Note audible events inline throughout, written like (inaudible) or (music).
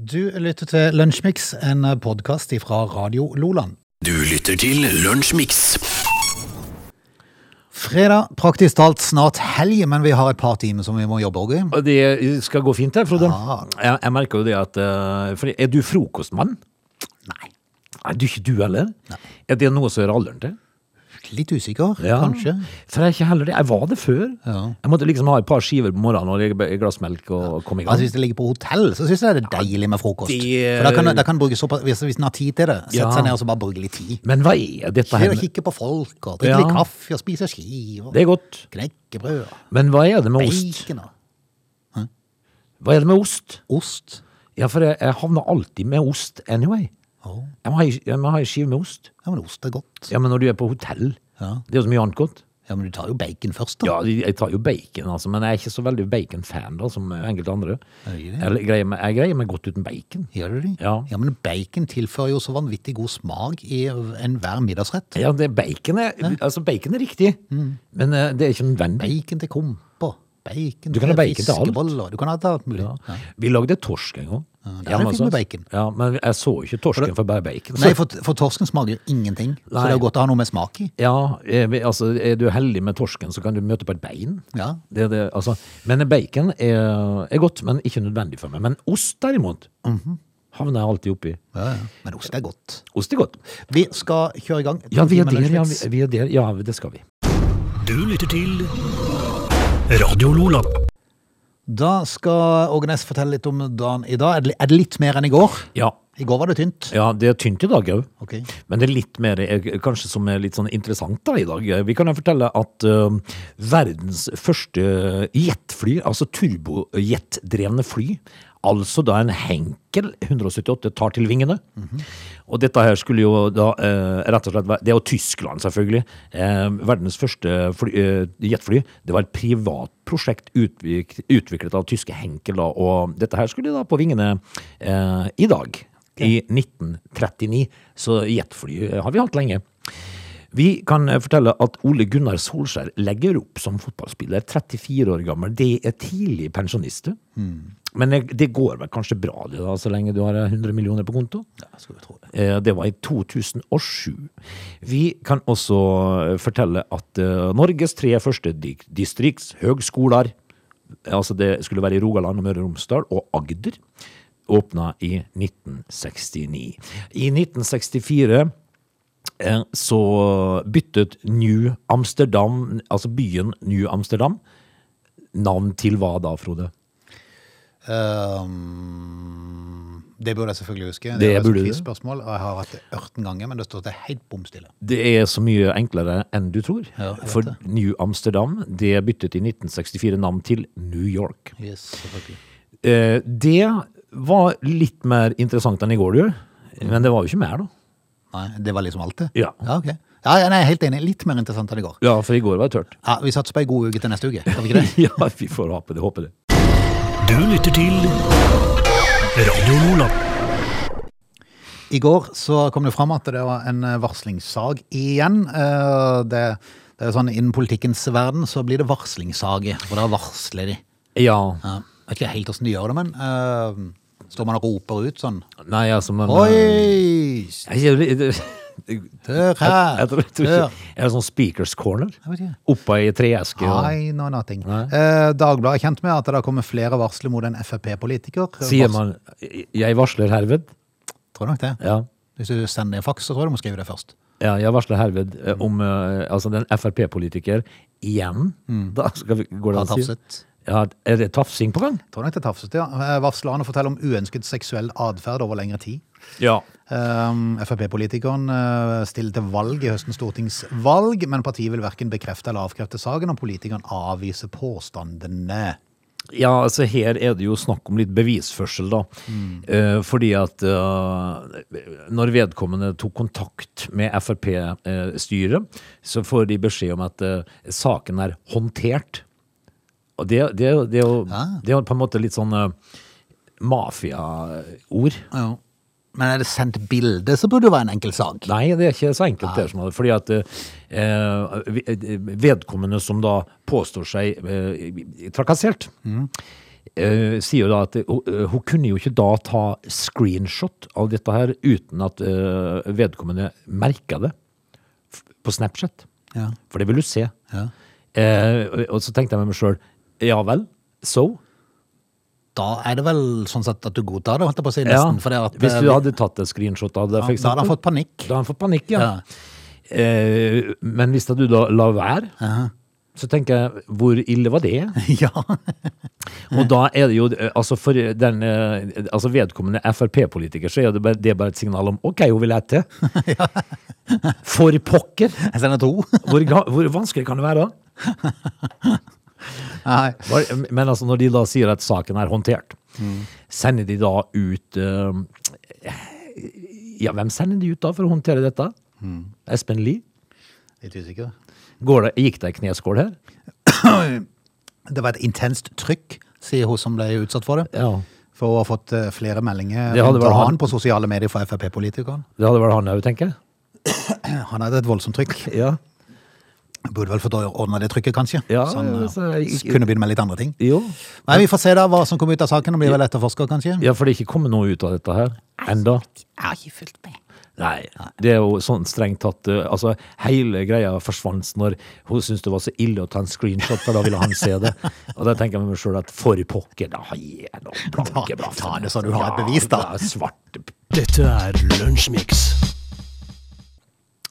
Du lytter til Lunsjmix, en podkast fra Radio Loland. Du lytter til Lunsjmix. Fredag, praktisk talt snart helg, men vi har et par timer som vi må jobbe òg i. Det skal gå fint, her, Frode. Ja. Jeg, jeg merker jo det at eh, for Er du frokostmann? Nei. Er du ikke du heller? Er det noe som hører alderen til? Litt usikker, Ja. kanskje. For jeg er ikke heller det. Jeg var det før. Ja. Jeg måtte liksom ha et par skiver på morgenen og et glass melk og komme i gang. Altså Hvis det ligger på hotell, så syns jeg det er deilig med frokost. det- For da kan, da kan bruke såpass, hvis, hvis en har tid til det, sette Ja. seg ned og så bare bruke litt tid. Men hva er dette her? kikke på folk, og drikke Ja. litt kaffe, og spise skiver, Det er godt. knekkebrød, Men hva er det med ost? bacon ost? Hva er det med ost? ost. Ja, for jeg, jeg havner alltid med ost anyway. Å, Jeg må ha, ei- jeg må ha en skive med ost. Ja, men ost er godt. Ja, men når du er på hotell, Ja. det er jo så mye annet godt. Ja, men du tar jo bacon først, da. Ja, jeg tar jo bacon, altså, men jeg er ikke så veldig bacon-fan da, som enkelte andre. Er du ikke det? Jeg greier, meg, jeg greier meg godt uten bacon. Gjør du det? Ja. ja, men bacon tilfører jo så vanvittig god smak i enhver middagsrett. Ja, det bacon er, altså bacon er riktig, Mm. men eh, det er ikke nødvendig. Bacon til komper. Bacon Du kan ha bacon til alt. fiskeboller. Du kan ha til alt mulig. Ja. Ja. Vi lagde torsk en gang. Ja, det er fint med bacon. Ja, men jeg så ikke torsken for bare bacon. Nei, for, for torsken smaker ingenting, så det er godt å ha noe med smak i. Ja, er, vi- altså, er du heldig med torsken, så kan du møte på et bein. Ja. Det, det, altså, men bacon er, er godt, men ikke nødvendig for meg. Men ost derimot, havner jeg alltid oppi. Ja, ja. Men ost er godt. Ost er godt. Vi skal kjøre i gang. Ja, vi er der, ja, vi, vi er der, ja, det skal vi. Du lytter til Radio Lola. Da skal Åge Næss fortelle litt om dagen i dag. Er det, litt mer enn i går? Ja, I går var det tynt. ja det er tynt i dag òg. Okay. Men det er litt mer, eh, kanskje som er litt sånn interessant da i dag. Vi kan jo fortelle at uh, verdens første jetfly, altså turbojetdrevne fly, altså da en Henkel 178 tar til vingene. Og dette her skulle jo da eh, rett og slett være, det er jo Tyskland selvfølgelig, eh, verdens første fly, eh, jetfly, det var et privat prosjekt utvik, utviklet av tyske Henkel da, og dette her skulle da på vingene eh, i dag i 1939. Så jetfly har vi hatt lenge. Vi kan eh, fortelle at Ole Gunnar Solskjær legger opp som fotballspiller. 34 år gammel. Det er tidlig pensjonist. Men det, går vel kanskje bra det da, så lenge du har 100 millioner på konto? Ja, skal vi tro det. Eh, Det var i 2007. Vi kan også eh, fortelle at eh, Norges tre første distriktshøgskoler, altså det skulle være i Rogaland og Møre og Romsdal og Agder, åpna i 1969. I 1964 eh, så byttet New Amsterdam, altså byen New Amsterdam, navn til hva da, Frode? Ehm, det burde jeg selvfølgelig huske. Det det et burde du. quizspørsmål, og jeg har hatt det 18 ganger, men det står til helt bom stille. Det er så mye enklere enn du tror. Ja, For det. New Amsterdam det byttet i 1964 navn til New York. Yes, selvfølgelig. Eh, det var litt mer interessant enn i går, du. Men det var jo ikke mer, da. Nei, det var liksom alt det? Ja. Ja, ok. Ja, jeg er helt enig. Litt mer interessant enn i går. Ja, for i går var det tørt. Ja, Vi satser på ei god uke til neste uke. Skal vi ikke det? (laughs) ja, vi får håpe det. Håpe det. Du lytter til Radio Nordland. I går så kom det fram at det var en varslingssak varslingssag igjen. Eh, Det, det er sånn Innen politikkens verden så blir det varslingssaker, for da varsler de. Ja. Ja. Jeg vet ikke helt åssen de gjør det, men uh, står man og roper ut sånn Nei, altså, men Oi! Jeg, jeg, jeg, Hør her! jeg, jeg, jeg Hør! Er det sånn speakers corner? I. Oppå ei treeske? Nei, no nothing. Eh, Dagbladet er kjent med at det har kommet flere varsler mot en Frp-politiker. Sier man 'jeg varsler herved'? Tror nok det. Ja. Hvis du sender en faks, så tror jeg du må skrive det først. Ja, jeg varsler herved eh, om eh, altså den Frp-politiker igjen. Da skal vi, går det an å si? Ja, er det tafsing på gang? Tror nok det er tafset, ja. Eh, Varslerne forteller om uønsket seksuell atferd over lengre tid. Ja. Um, Frp-politikeren uh, stiller til valg i høstens stortingsvalg, men partiet vil verken bekrefte eller avkrefte saken, og politikeren avviser påstandene. Ja, altså her er det jo snakk om litt bevisførsel, da. Eh, fordi at eh, når vedkommende tok kontakt med Frp-styret, så får de beskjed om at eh, saken er håndtert. Og det, det, det, er jo, det er jo på en måte litt sånn uh, mafiaord. Ja. Men er det sendt bilde, så burde det være en enkel sak. Nei, det er ikke så enkelt det. Som, fordi at eh, vedkommende som da påstår seg eh, trakassert, eh, sier jo da at hun, eh, hun kunne jo ikke da ta screenshot av dette her uten at eh, vedkommende merka det på Snapchat. Ja. For det vil du se. Ja. Eh, og så tenkte jeg med meg sjøl, ja vel, so? Da er det vel sånn sett at du godtar det, holdt jeg på å si, nesten. Ja, at, hvis du eh, hadde tatt et screenshot av det, ja, for Da hadde han fått panikk. Da hadde han fått panikk, ja. Ja. Eh, men hvis du da la være, så tenker jeg, hvor ille var det? (laughs) ja. Og da er det jo, eh, altså for den, eh, altså vedkommende Frp-politiker, så er det bare, det er bare et signal om, ok, hun vil ete. (laughs) For pokker! Jeg sender to. Hvor, hvor vanskelig kan det være da? Nei. Men altså når de da sier at saken er håndtert, sender de da ut uh, Ja, hvem sender de ut da for å håndtere dette? Espen Lie? Litt usikker. Går det, gikk det ei kneskål her? (clears throat) Det var et intenst trykk, sier hun som ble utsatt for det. Ja. For hun har fått eh, flere meldinger Det hadde vært han. han på sosiale medier fra Frp-politikeren. Det hadde vært han òg, tenker jeg. (clears throat) Han hadde et voldsomt trykk. Ja. Burde vel fått ordna det trykket, kanskje. Ja, så han ja, eh, så jeg- kunne begynne med litt andre ting. Jo. Nei, Vi får se da hva som kommer ut av saken. Det blir vel etterforska, kanskje? Ja, for det er ikke kommet noe ut av dette her enda. Jeg har ikke fulgt med. Nei, det er jo sånn strengt tatt eh, Altså, hele greia forsvant når hun syntes det var så ille å ta en screenshot, for da ville han se det. Og da tenker jeg med meg sjøl at for pokker, da gi nå blanke Ta- blaffen. ta det så du har et bevis, da. Ja, det er svart. Dette er Lunsjmix.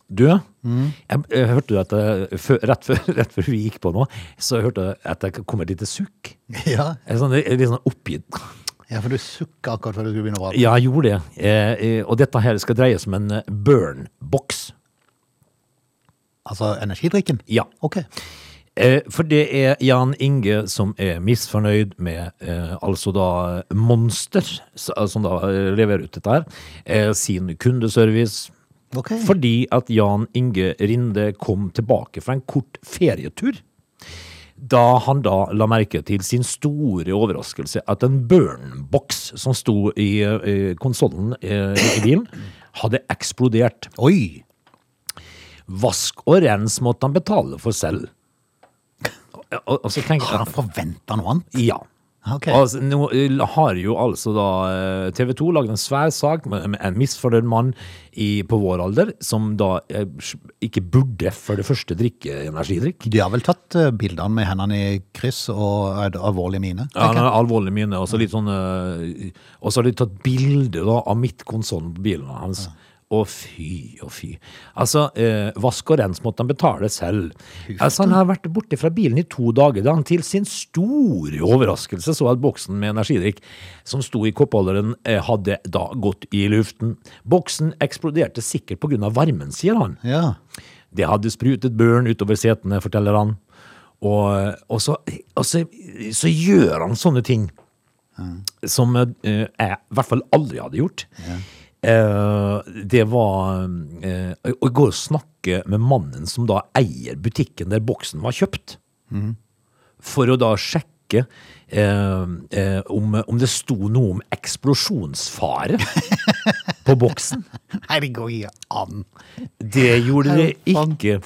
Du, jeg, jeg hørte at jeg, før, rett, før, (laughs) rett før vi gikk på nå, så hørte jeg at det kom et lite sukk. (laughs) Ja. Jeg sånn, jeg litt sånn oppgitt. ja, for du sukka akkurat før du skulle begynne å prate. Ja, jeg gjorde det. Eh, eh, og dette her skal dreies om en eh, burn-boks. Altså energidrikken? Ja. Ok. Eh, for det er Jan Inge som er misfornøyd med eh, altså da Monster, som da eh, leverer ut dette her, eh, sin kundeservice. Ok. Fordi at Jan Inge Rinde kom tilbake fra en kort ferietur. Da han da la merke til sin store overraskelse at en burn-boks som sto i eh, konsollen eh, i bilen, hadde eksplodert. Oi! Vask og rens måtte han betale for selv. (laughs) Og, og, og så tenker Har han forventa noe annet? Ja. Ok. Altså, nå eh, har jo altså da TV 2 laget en svær sak med, en misfornøyd mann i, på vår alder, som da eh, ikke burde for det første drikke energidrikk. De har vel tatt eh, bildene med hendene i kryss og et alvorlig mine? Ja, har alvorlig minne, og så litt sånn eh, Og så har de tatt bilde av midtkonsollen på bilen hans. Å fy og fy. Altså, eh, vask og rens måtte han betale selv. Altså, han har vært borte fra bilen i to dager da han til sin store overraskelse så at boksen med energidrikk som sto i koppholderen, eh, hadde da gått i luften. Boksen eksploderte sikkert av varmen, sier han. Ja. Det hadde sprutet børn utover setene, forteller han. Og, og, så, og så, så gjør han sånne ting som eh, jeg i hvert fall aldri hadde gjort. Eh, det var eh, å gå og snakke med mannen som da eier butikken der boksen var kjøpt. For å da sjekke eh, eh, om, om det sto noe om eksplosjonsfare (laughs) på boksen. Her går ikke an. Det gjorde det ikke.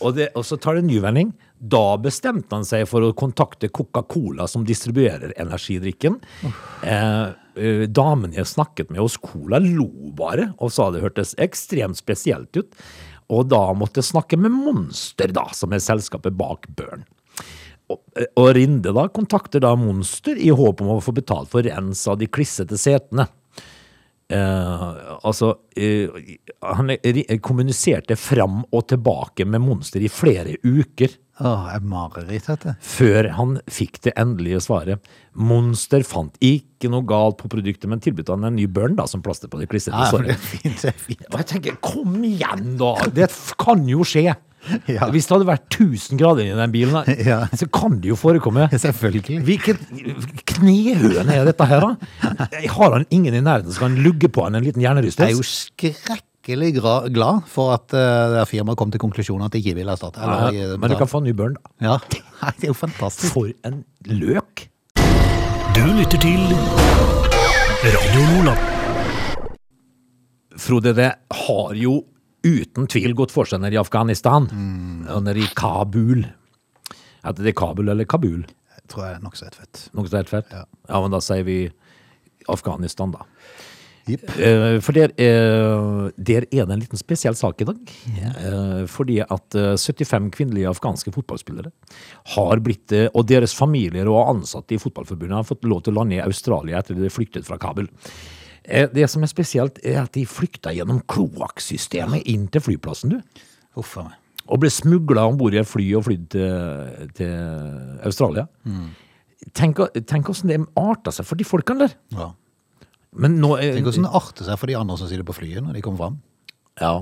Og, det, og så tar det en ny vending. Da bestemte han seg for å kontakte Coca-Cola, som distribuerer energidrikken. Eh, eh, damen jeg snakket med hos Cola, lo bare og sa det hørtes ekstremt spesielt ut. Og da måtte jeg snakke med Monster, da, som er selskapet bak Børn. Og, eh, og Rinde da kontakter da Monster i håp om å få betalt for rens av de klissete setene. Eh, altså eh, Han kommuniserte fram og tilbake med Monster i flere uker Åh, er mareritt, dette. før han fikk det endelige svaret. Monster fant ikke noe galt på produktet, men tilbød han en ny burn da, som plaster på Ja, det fint, det er fint. Og jeg tenker, kom igjen da! Det kan jo skje! (laughs) Ja. Hvis det hadde vært 1000 grader i den bilen, (laughs) Ja. så kan det jo forekomme. (laughs) Selvfølgelig. Hvilket knehøne er dette her, da? Har han ingen i nærheten som kan lugge på han en liten Jeg er jo skrekkelig glad for at uh, firmaet kom til konklusjonen at de ikke vil erstatte. eller, Ja, eh, men du kan få en ny børn, da. Ja, Nei, det er jo fantastisk. For en løk! Du lytter til Radio Nordland. Frode, det har jo uten tvil gått for seg nede i Afghanistan, og nede i Kabul. Heter det Kabul eller Kabul? Jeg tror jeg er nokså helt fett. Nok så helt fett? Ja. ja, men da sier vi Afghanistan, da. Yep. Eh, For der, eh, der er det en liten spesiell sak i dag. Eh, Fordi at eh, 75 kvinnelige afghanske fotballspillere har blitt, eh, og deres familier og ansatte i fotballforbundet har fått lov til å lande i Australia etter de flyktet fra Kabul. Eh, Det som er spesielt, er at de flykta gjennom kloakksystemet inn til flyplassen, du. Uff meg. Og ble smugla om bord i et fly og flydd til, til Australia. Tenk, tenk hvordan det arta seg for de folkene der. Ja. Men nå Tenk hvordan det arter seg for de andre som sitter på flyet når de kommer fram. Ja.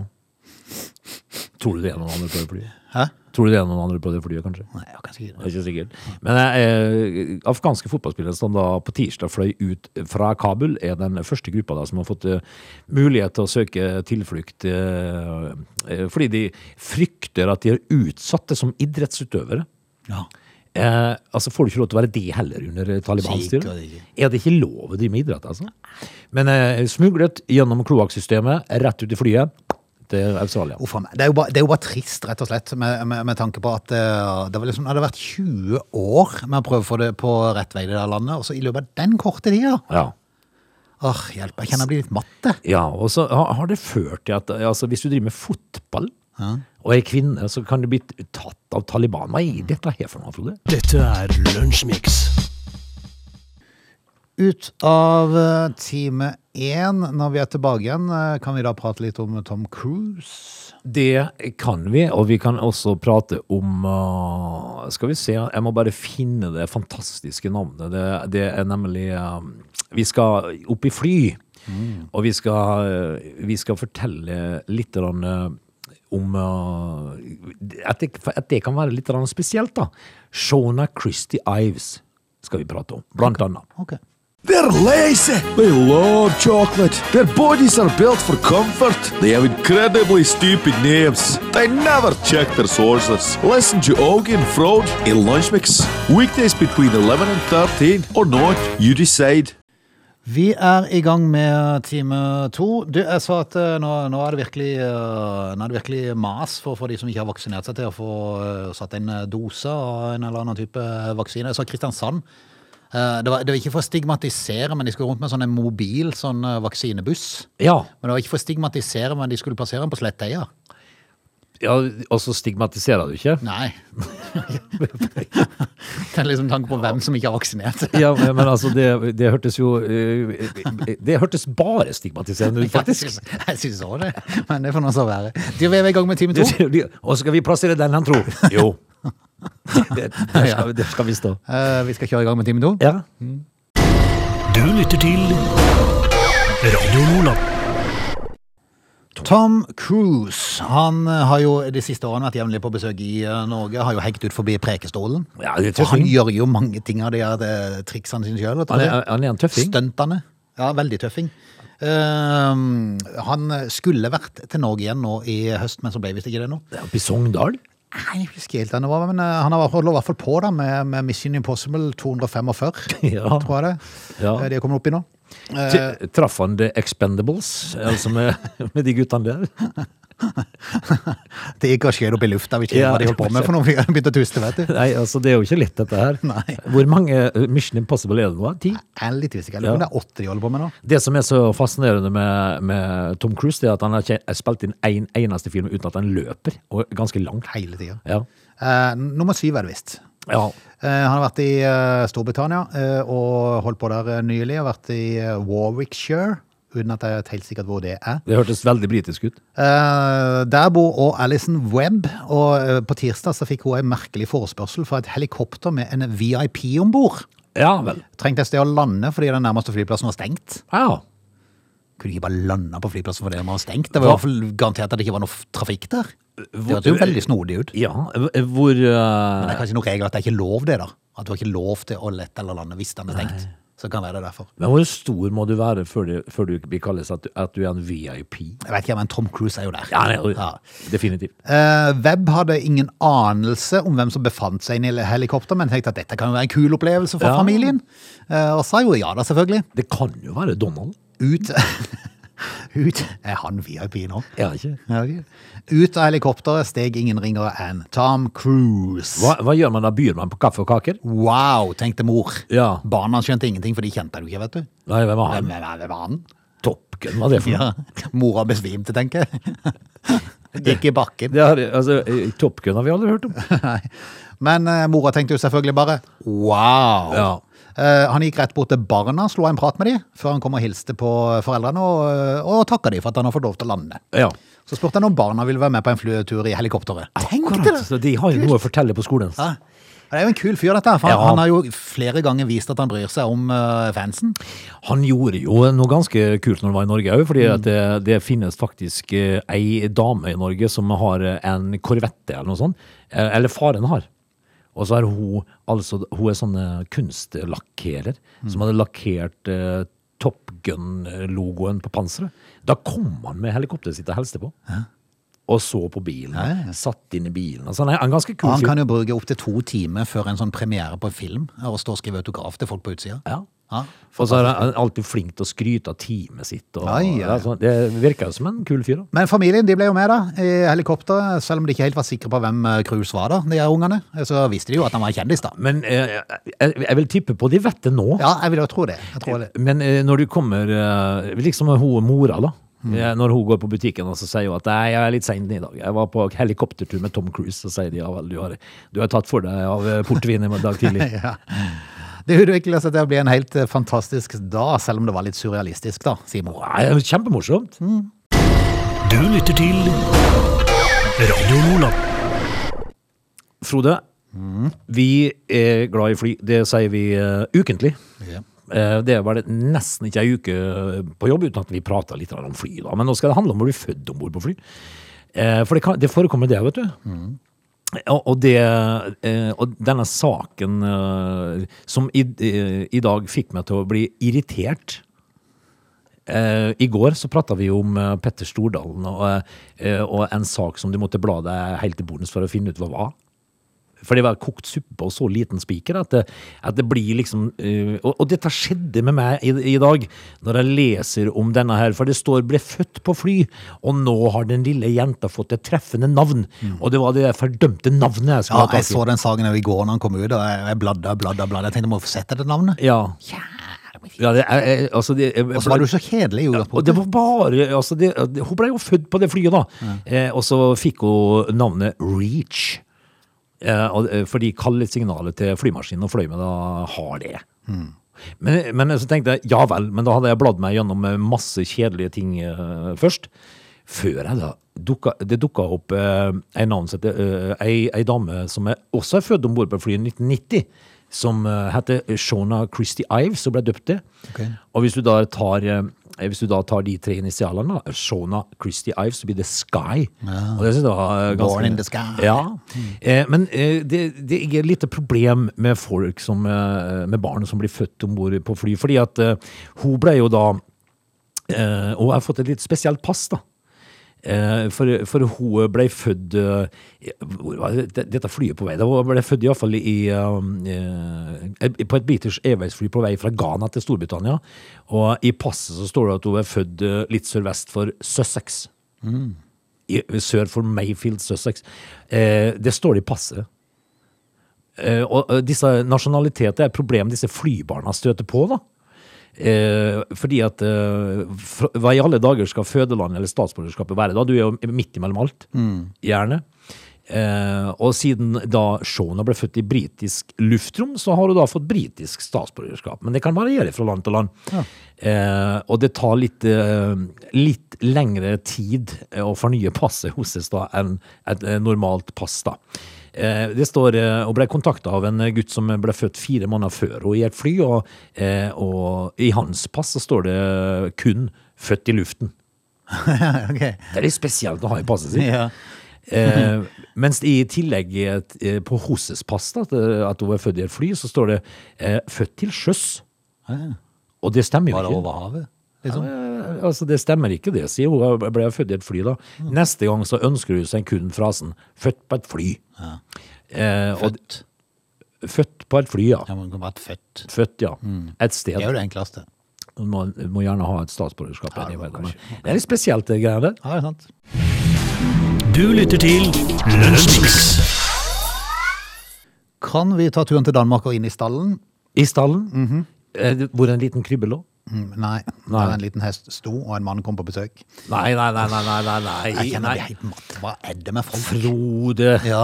Tror du det er noen andre på det flyet? Hæ? Tror du det er noen andre på det flyet, kanskje? Nei, jeg kan ikke si Det er ikke sikkert. Men eh, afghanske fotballspillere som da på tirsdag fløy ut fra Kabul, er den første gruppa da som har fått eh, mulighet til å søke tilflukt eh, fordi de frykter at de er utsatte som idrettsutøvere. Ja. Eh, altså Får du ikke lov til å være det heller under Taliban-styret? Sikkert. Er det ikke lov å drive med idrett, altså? Men eh, smuglet gjennom kloakksystemet, rett ut i flyet til Australia. Uff. Det er, jo bare, det er jo bare trist, rett og slett, med, med, med tanke på at uh, det, var liksom, det hadde vært 20 år med å prøve å få det på rett vei i det der landet, og så i løpet av den korte tida Ja. Åh, hjelp, jeg kjenner jeg blir litt matte. Ja, og så har det ført til at altså, hvis du driver med fotball og er kvinne, så kan du bli tatt av Taliban. Hva er dette her for noe, Frode? Dette er Lunsjmix. Ut av eh, time én, når vi er tilbake igjen, eh, kan vi da prate litt om Tom Cruise? Det kan vi, og vi kan også prate om uh, Skal vi se, jeg må bare finne det fantastiske navnet. Det, det er nemlig uh, Vi skal opp i fly, og vi skal, uh, vi skal fortelle litt om at, det, at det kan være litt spesielt, da. Shona Christie Ives skal vi prate om, blant annet. Ok. They're lazy. They love chocolate. Their bodies are built for comfort. They have incredibly stupid names. They never check their sources. Listen to Augie and Frode in Lunch Mix. Weekdays between 11 and 13 or not, you decide. Vi er i gang med time to. Du, jeg sa at eh, nå, nå, er det virkelig, eh, nå er det virkelig mas for, for de som ikke har vaksinert seg til å få eh, satt en dose av en eller annen type vaksine. Jeg sa Kristiansand. Eh, Det var, det var ikke for å stigmatisere, men de skulle rundt med sånn en mobil sånn eh, vaksinebuss. Ja, Men det var ikke for å stigmatisere, men de skulle plassere den på Sletteia. ja og så stigmatiserer du ikke? Nei. (laughs) det er liksom tanke på hvem som ikke har vaksinert. (laughs) Ja, men altså, det, det hørtes jo eh, Det hørtes bare stigmatiserende ut, faktisk. Jeg syns òg det, men det får nå så være. Vi er i gang med time to. (laughs) Og så skal vi plassere den han tror. Jo. (laughs) Det, det, skal, der skal vi stå. Uh, (laughs) Vi skal kjøre i gang med time to. Ja. Du lytter til Radio Nordland. Tom Cruise han eh, har jo de siste årene vært jevnlig på besøk i eh, Norge. Har jo hengt ut forbi Prekestolen. Ja, det er Og han gjør jo mange ting av de her triksene sine sjøl. Han han er en tøffing. Stuntene. Ja, veldig tøffing. Eh, han skulle vært til Norge igjen nå i høst, men så ble visst ikke det nå. Det er Oppe i Sogndal. Nei, jeg husker helt var, men eh, han har holdt i hvert fall på da med, med Mission Impossible 245, (laughs) Ja. tror jeg det. Ja. Eh, De er kommet opp i nå. Eh, Traff han The Expendables, altså med, (laughs) med de guttene der? (laughs) Det gikk og skjøt opp i lufta. Vi ikke Ja, hva de holdt på med for noe. Begynte å tuste, vet du. (laughs) Nei, altså det er jo ikke lett dette her. Nei. Hvor mange eh, Mission Impossible er det nå? Ti? Jeg er litt usikker. Om det er åtte de holder på med nå. Det som er så fascinerende med, med Tom Cruise, det er at han har ikke spilt inn en eneste film uten at han løper, og ganske langt. Hele tida. Ja. Uh, nummer syv er det visst. Ja. Eh, han har vært i eh, Storbritannia eh, og holdt på der nylig. Har vært i Warwickshire, uten at jeg vet helt sikkert hvor det er. Det hørtes veldig britisk ut. Der bor også Alison Webb, og på tirsdag så fikk hun en merkelig forespørsel fra et helikopter med en VIP om bord. Ja vel. Trengte et sted å lande fordi den nærmeste flyplassen var stengt. Ja. Kunne de ikke bare lande på flyplassen fordi den var stengt? Det var i hvert fall garantert at det ikke var noe trafikk der. Det hørtes jo veldig snodig ut. Ja, hvor Men det eh, er kanskje noen regler at det er ikke lov det, da. At du har ikke lov til å lette eller lande hvis den er stengt. Så kan det være det derfor. Men hvor stor må du være før du, før du blir kalles at, at du er en VIP? Jeg vet ikke, men Tom Cruise er jo der. Ja, er Ja. definitivt. Uh, Webb hadde ingen anelse om hvem som befant seg inne i helikopter, men tenkte at dette kan jo være en kul opplevelse for Ja. familien. Uh, og sa jo ja da, selvfølgelig. Det kan jo være Donald. Ut, (laughs) Ut Er han VIP nå? Er ikke? Ja, ikke. Ut av helikopteret steg ingen ringere enn Tom Cruise. Hva, hva gjør man da? Byr man på kaffe og kaker? Wow, tenkte mor. Ja. Barna skjønte ingenting, for de kjente han jo ikke, vet du. Nei, hvem var han? hvem, hvem var han? Top Gun, er det for noe? Ja, (laughs) Mora besvimte, tenker jeg. (laughs) Gikk i bakken. Ja, altså, Top Gun har vi aldri hørt om. Nei. Men uh, mora tenkte jo selvfølgelig bare wow. Ja. Eh, han gikk rett bort til barna, slo en prat med dem, før han kom og hilste på foreldrene, og, eh, og takka dem for at han har fått lov til å lande. Ja. Så spurte han om barna ville være med på en flytur i helikopteret. Tenk det! så de har jo noe å fortelle på skolen. Ja. Det er jo en kul fyr, dette. For Ja. han har jo flere ganger vist at han bryr seg om eh, fansen. Han gjorde jo noe ganske kult når han var i Norge òg, fordi at det, det finnes faktisk eh, ei dame i Norge som har eh, en korvette eller noe sånt. Eh, Eller faren har. Og så er hun altså Hun er sånn kunstlakkerer mm. som hadde lakkert eh, Top Gun-logoen på panseret. Da kom han med helikopteret sitt og helste på. Og så på bilen. Ja. Satt inn i bilen. Altså, han er en kul Og han kan jo bruke opptil to timer før en sånn premiere på film og stå og skrive autograf til folk på utsida. Ja. Ja, Og så er han alltid flink til å skryte av teamet sitt. Og, Ja, ja. Altså, det virker jo som en kul fyr. da. Men familien de ble jo med da, i helikopteret, selv om de ikke helt var sikre på hvem eh, Cruise var da, de her ungene. Så visste de jo at han var kjendis da. Men eh, jeg, jeg vil tippe på de vet det nå. Ja, jeg vil jo tro det. Det. Men eh, når du kommer eh, Liksom hun mora, da. Mm. Når hun går på butikken og så sier hun at «Nei, jeg er litt sein i dag. Jeg var på helikoptertur med Tom Cruise. Så sier de ja vel, du har, du har tatt for deg av portvin i dag tidlig. (laughs) Ja. Det utviklet seg til å bli en helt eh, fantastisk dag, selv om det var litt surrealistisk da, Simon. Ja, Kjempemorsomt. Du lytter til Radio Nordland. Frode, Mm. vi er glad i fly. Det sier vi uh, ukentlig. Yeah. Eh, Det var nesten ikke ei uke på jobb uten at vi prata litt om fly. da. Men nå skal det handle om å bli født om bord på fly. Eh, For det, kan, det forekommer det, vet du. Og, og, det, eh, og denne saken eh, som i, eh, i dag fikk meg til å bli irritert I går så prata vi om Petter Stordalen og, og en sak som du måtte bla deg helt til bordet for å finne ut hva var. For det var kokt suppe og så liten spiker at at det blir liksom uh, og, og dette skjedde med meg i, i dag, når jeg leser om denne her. For det står 'ble født på fly', og nå har den lille jenta fått et treffende navn. Og det var det fordømte navnet jeg skulle Ja, ha jeg tak i. så den saken i går når han kom ut, og jeg bladde og bladde, bladde. Jeg tenkte, må jeg få sett det navnet? Ja. ja det, er- altså det, Og så var du så kjedelig i det var bare altså det, Hun ble jo født på det flyet, da. Eh, og så fikk hun navnet Reach. Eh, eh, fordi kallesignalet til flymaskinen og fløy med da har det. Men, men så tenkte jeg ja vel, men da hadde jeg bladd meg gjennom eh, masse kjedelige ting eh, først. Før jeg da dukka, Det dukka opp eh, ei navn som eh, ei, ei dame som er, også er født om bord på flyet i 1990. Som eh, heter Shona Christie Ives, og ble døpt det. Okay. Og hvis du da tar hvis du da tar de tre initialene, Shona Christie Ives, så blir det Sky. Var eh, ganske... Born in the sky. Ja. Eh, men eh, det, det er et lite problem med folk som, eh, med barn som blir født om bord på fly. Fordi at eh, hun ble jo da eh, Og har fått et litt spesielt pass, da. Eh, for, for hun ble født eh, Hvor var det, dette flyet på vei? Hun ble født iallfall i i, eh, På et British Airways-fly på vei fra Ghana til Storbritannia. Og i passet så står det at hun er født litt sørvest for Sussex. I, sør for Mayfield, Sussex. Eh, det står det i passet. Eh, og disse nasjonaliteter er et problem disse flybarna støter på, da. Eh, fordi at eh, for, Hva i alle dager skal fødelandet eller statsborgerskapet være da? Du er jo midt imellom alt. Gjerne. Eh, og siden da Shona ble født i britisk luftrom, så har hun da fått britisk statsborgerskap. Men det kan variere fra land til land. Eh, og det tar litt, eh, litt lengre tid å fornye passet hos oss da enn et eh, normalt pass. da. Eh, Det står, eh, og ble kontakta av en gutt som ble født fire måneder før og i et fly, og, eh, og i hans pass så står det kun 'født i luften'. (laughs) okay. Det er litt spesielt å ha i passet sitt. Ja. Eh, mens i tillegg eh, på hennes pass, da, at, hun er født i et fly, så står det eh, 'født til sjøs'. Og det stemmer jo ikke. Bare over havet? Liksom? Eh, Altså, det stemmer ikke det, sier hun. Jeg ble født i et fly, da. Neste gang så ønsker hun seg kun frasen 'født på et fly'. Eh, og- Født. Født på et fly, ja. Ja, man kan være født. Født, ja. Et sted. Det er jo det enkleste. Man må, må gjerne ha et statsborgerskap. Ja, det, det er litt spesielt, det greiene der. Ja, det er sant. Du lytter til Lunsjmix. Kan vi ta turen til Danmark og inn i stallen? I stallen, eh, det- hvor en liten krybbe lå. Mm, Nei. Nei. En liten hest sto, og en mann kom på besøk. Nei, nei, nei, nei, nei, nei. Jeg kjenner helt matt. Hva er det med folk? Frode, Ja,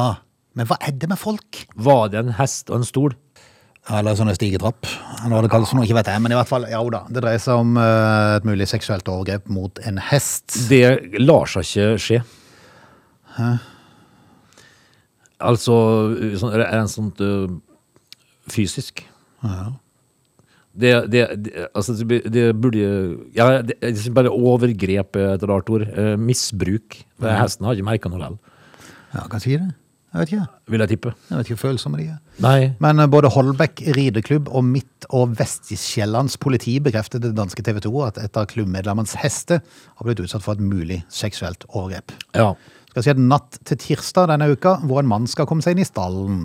men hva er det med folk? var det en hest og en stol? Eller sånne stigetrapp. Eller hva det kalles for noe, ikke vet jeg. Men i hvert fall, ja da. Det dreier seg om uh, et mulig seksuelt overgrep mot en hest. Det lar seg ikke skje. Altså, sånn, er en sånt uh, fysisk? Det, det, det, altså, det, burde Ja, det, bare overgrep er et rart ord. Eh, misbruk. Ja. Hesten har ikke merka noe likevel, Ja, kan si det. Jeg vet ikke. vil jeg tippe. Jeg vet ikke hvor følsomme de er. Nei. Men eh, både Holbæk rideklubb og Midt- og Vestisjællands politi bekreftet det danske TV 2 at et av klubbmedlemmenes hester har blitt utsatt for et mulig seksuelt overgrep. Ja. Skal si at natt til tirsdag denne uka, hvor en mann skal komme seg inn i stallen.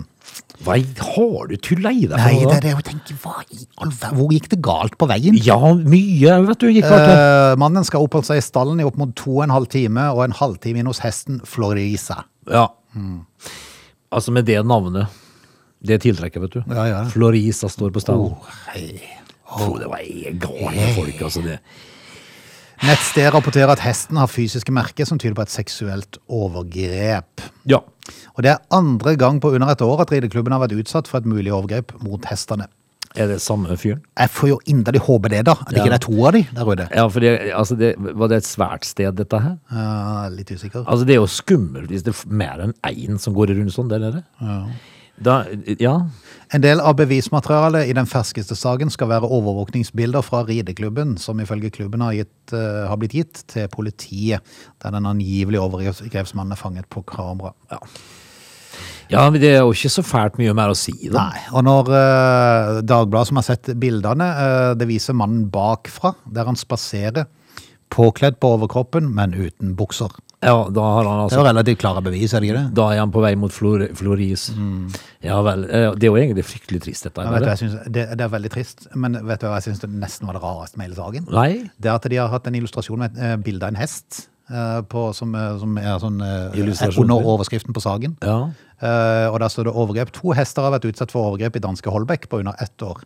Hva har du tulla i deg? Nei, det er det å tenke, hva i all verden? Hvor gikk det galt på veien? Ja, mye, vet du. Gikk galt. Eh, mannen skal oppholde seg i stallen i opp mot to og en halv time, og en halvtime inn hos hesten Florisa. Ja. Altså, med det navnet. Det tiltrekker, vet du. Ja, ja. Florisa står på stallen. Oh, hei. Å, det var gale folk, altså. det. Nettstedet rapporterer at hesten har fysiske merker som tyder på et seksuelt overgrep. Ja. Og det er andre gang på under et år at rideklubben har vært utsatt for et mulig overgrep mot hestene. Er det samme fyren? Jeg får jo inderlig håpe det, da. At Ja. ikke det er to av de der ute. Ja, for det, altså det, var det et svært sted, dette her? Ja, litt usikker. Altså, det er jo skummelt hvis det er mer enn én som går rundt sånn der nede. Da, ja. En del av bevismaterialet i den ferskeste saken skal være overvåkningsbilder fra rideklubben, som ifølge klubben har, gitt, uh, har blitt gitt til politiet, der den angivelige overgrepsmannen er fanget på kamera. ja, men det er jo ikke så fælt mye mer å si, da. Nei, og når uh, Dagbladet som har sett bildene, uh, det viser mannen bakfra, der han spaserer, påkledd på overkroppen, men uten bukser. Ja, da har han altså... Det er relativt klare bevis, er det ikke det? Da er han på vei mot Flor Floris. Ja vel. eh, Det er jo egentlig fryktelig trist, dette. Ja, du, synes, det, det er veldig trist, men vet du hva jeg synes det nesten var det rareste med hele saken? Nei? Det er at de har hatt en illustrasjon med et eh, bilde av en hest, eh, på, som, som er sånn under overskriften på saken. Ja. Og der står det overgrep. To hester har vært utsatt for overgrep i danske Holbæk på under ett år.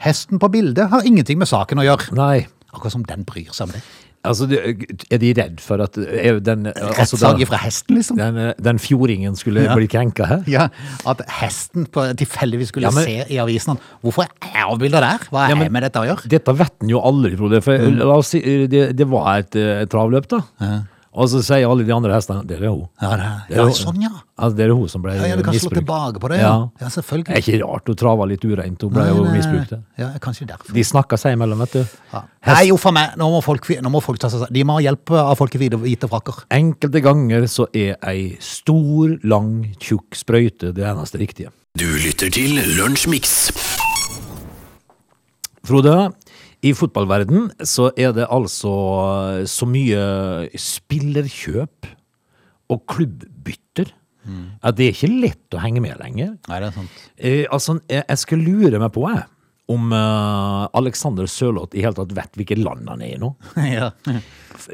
Hesten på bildet har ingenting med saken å gjøre. Nei. Akkurat som den bryr seg om det. Altså, er de redd for at er den, altså, fra hesten, liksom. den, eh, den fjordingen skulle Ja. bli krenka her? Ja, At hesten på, tilfeldigvis skulle Ja, men- se i avisen Hvorfor er jeg avbilda der? Hva Ja, men- med dette å gjøre? Dette vet en jo aldri, Frode. For Mm. si, det, det var et, eh, travløp, da. Og så sier alle de andre hestene det er hun. Ja, det, Det er ja sånn, ja. Altså, det er hun som ble Ja, ja, Du kan slå tilbake på det. Ja, ja Det er ikke rart hun trava litt ureint. Hun ble Nei, jo nei, nei. misbrukt. Ja, kanskje derfor. De snakka seg imellom, vet du. Ja. Nei, jo for meg. Nå må folk, nå må folk ta seg De må ha hjelp av folk i hvite, hvite frakker. Enkelte ganger så er ei stor, lang, tjukk sprøyte det eneste riktige. Du lytter til Lunsjmix. Frode, i fotballverden så er det altså så mye spillerkjøp og klubbbytter at det er ikke lett å henge med lenger. Nei, det er sant. Eh, altså, jeg, jeg skal lure meg på, jeg, om uh, Alexander Sørloth i hele tatt vet hvilket land han er i nå. (laughs) ja.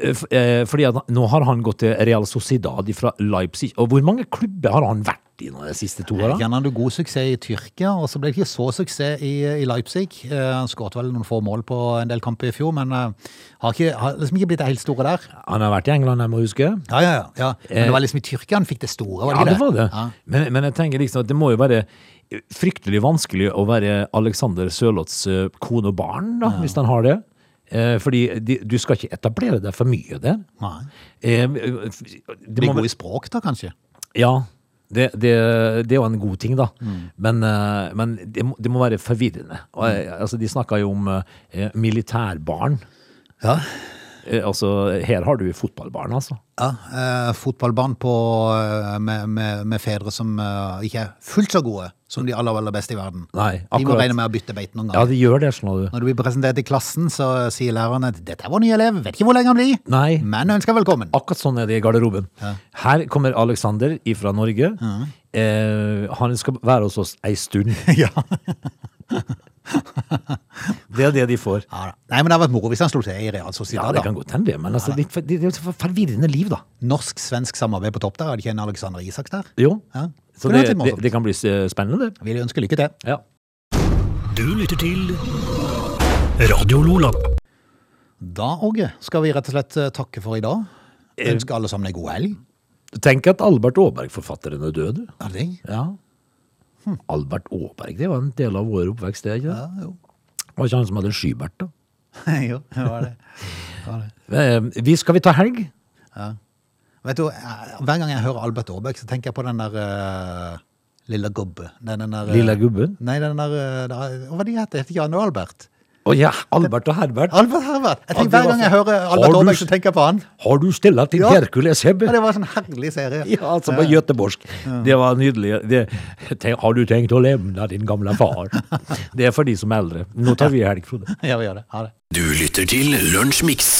F- eh, fordi at nå har han gått til Real Sociedad fra Leipzig. Og hvor mange klubber har han vært i nå de siste to åra? Han hadde god suksess i Tyrkia, og så ble det ikke så suksess i, i Leipzig. Eh, Han skåret vel noen få mål på en del kamper i fjor, men eh, har, ikke, har liksom ikke blitt det helt store der. Han har vært i England, jeg må huske. Ja, ja, ja. ja. Men det var liksom i Tyrkia han fikk det store, var det Ja, ikke det var det. Ja. Men, men jeg tenker liksom at det må jo være fryktelig vanskelig å være Alexander Sørloths eh, kone og barn, da, hvis han har det. Eh, fordi de, du skal ikke etablere deg for mye der. Nei. Eh, det Bli god i språk, da, kanskje? ja, det, det, det er jo en god ting, da. Mm. Men, eh, men det, må, det må være forvirrende. Og, eh, altså, de snakka jo om eh, militærbarn. Ja. Eh, altså, her har du fotballbarn, altså. ja eh, fotballbarn på, eh, med, med, med fedre som eh, ikke er fullt så gode som de aller, aller beste i verden. Nei, De må regne med å bytte beite noen Ja, de gjør det, skjønner du. Når du blir presentert i klassen, så sier læreren at 'dette er vår nye elev, vet ikke hvor lenge han blir', Nei. men ønsker velkommen. Akkurat sånn er det i garderoben. Her kommer Alexander fra Norge. Eh, han skal være hos oss ei stund. (laughs) ja. Det er det de får. Ja, da. Nei, men det har vært moro hvis han slo til i Real Ja, det kan godt hende, det, men altså, det, det, det er jo forvirrende liv, da. Norsk-svensk samarbeid på topp der. Hadde ikke en Alexander Isak der? Jo. Ja. Så det, det, det kan bli eh, spennende, det. Vil ønske lykke til. Ja. Du lytter til Radio Lola. Da, Åge, skal vi rett og slett eh, takke for i dag. Ønske alle sammen en god helg. Tenk at Albert Aaberg-forfatteren er død. Er det det? Ja. Albert Aaberg, det var en del av vår oppvekst, det, ikke det? Ja, jo. Var ikke han som hadde Skybert, da? (laughs) jo, det var det. Det var det. Eh, Vi skal vi ta helg? Vet du, eh, Hver gang jeg hører Albert Aaberg, så tenker jeg på den der uh, lille gubbe. Den, den der, Lilla gubben? Nei, den der, uh, Hva de heter de? Jan og Albert? Å ja, Albert og Herbert. Albert Herbert! Jeg tenker, Hver gang jeg hører Albert du Aaberg, så tenker jeg på han. Har du stilla til Ja. Hercules Hebbe? Ja, det var en sånn herlig serie. (laughs) Ja, altså på göteborgsk. Det var nydelig. Det, tenk, har du tenkt å levne din gamle far? (laughs) Det er for de som er eldre. Nå tar vi helg, Frode. Ja, vi gjør det. Ha det. Du lytter til Lunsjmix.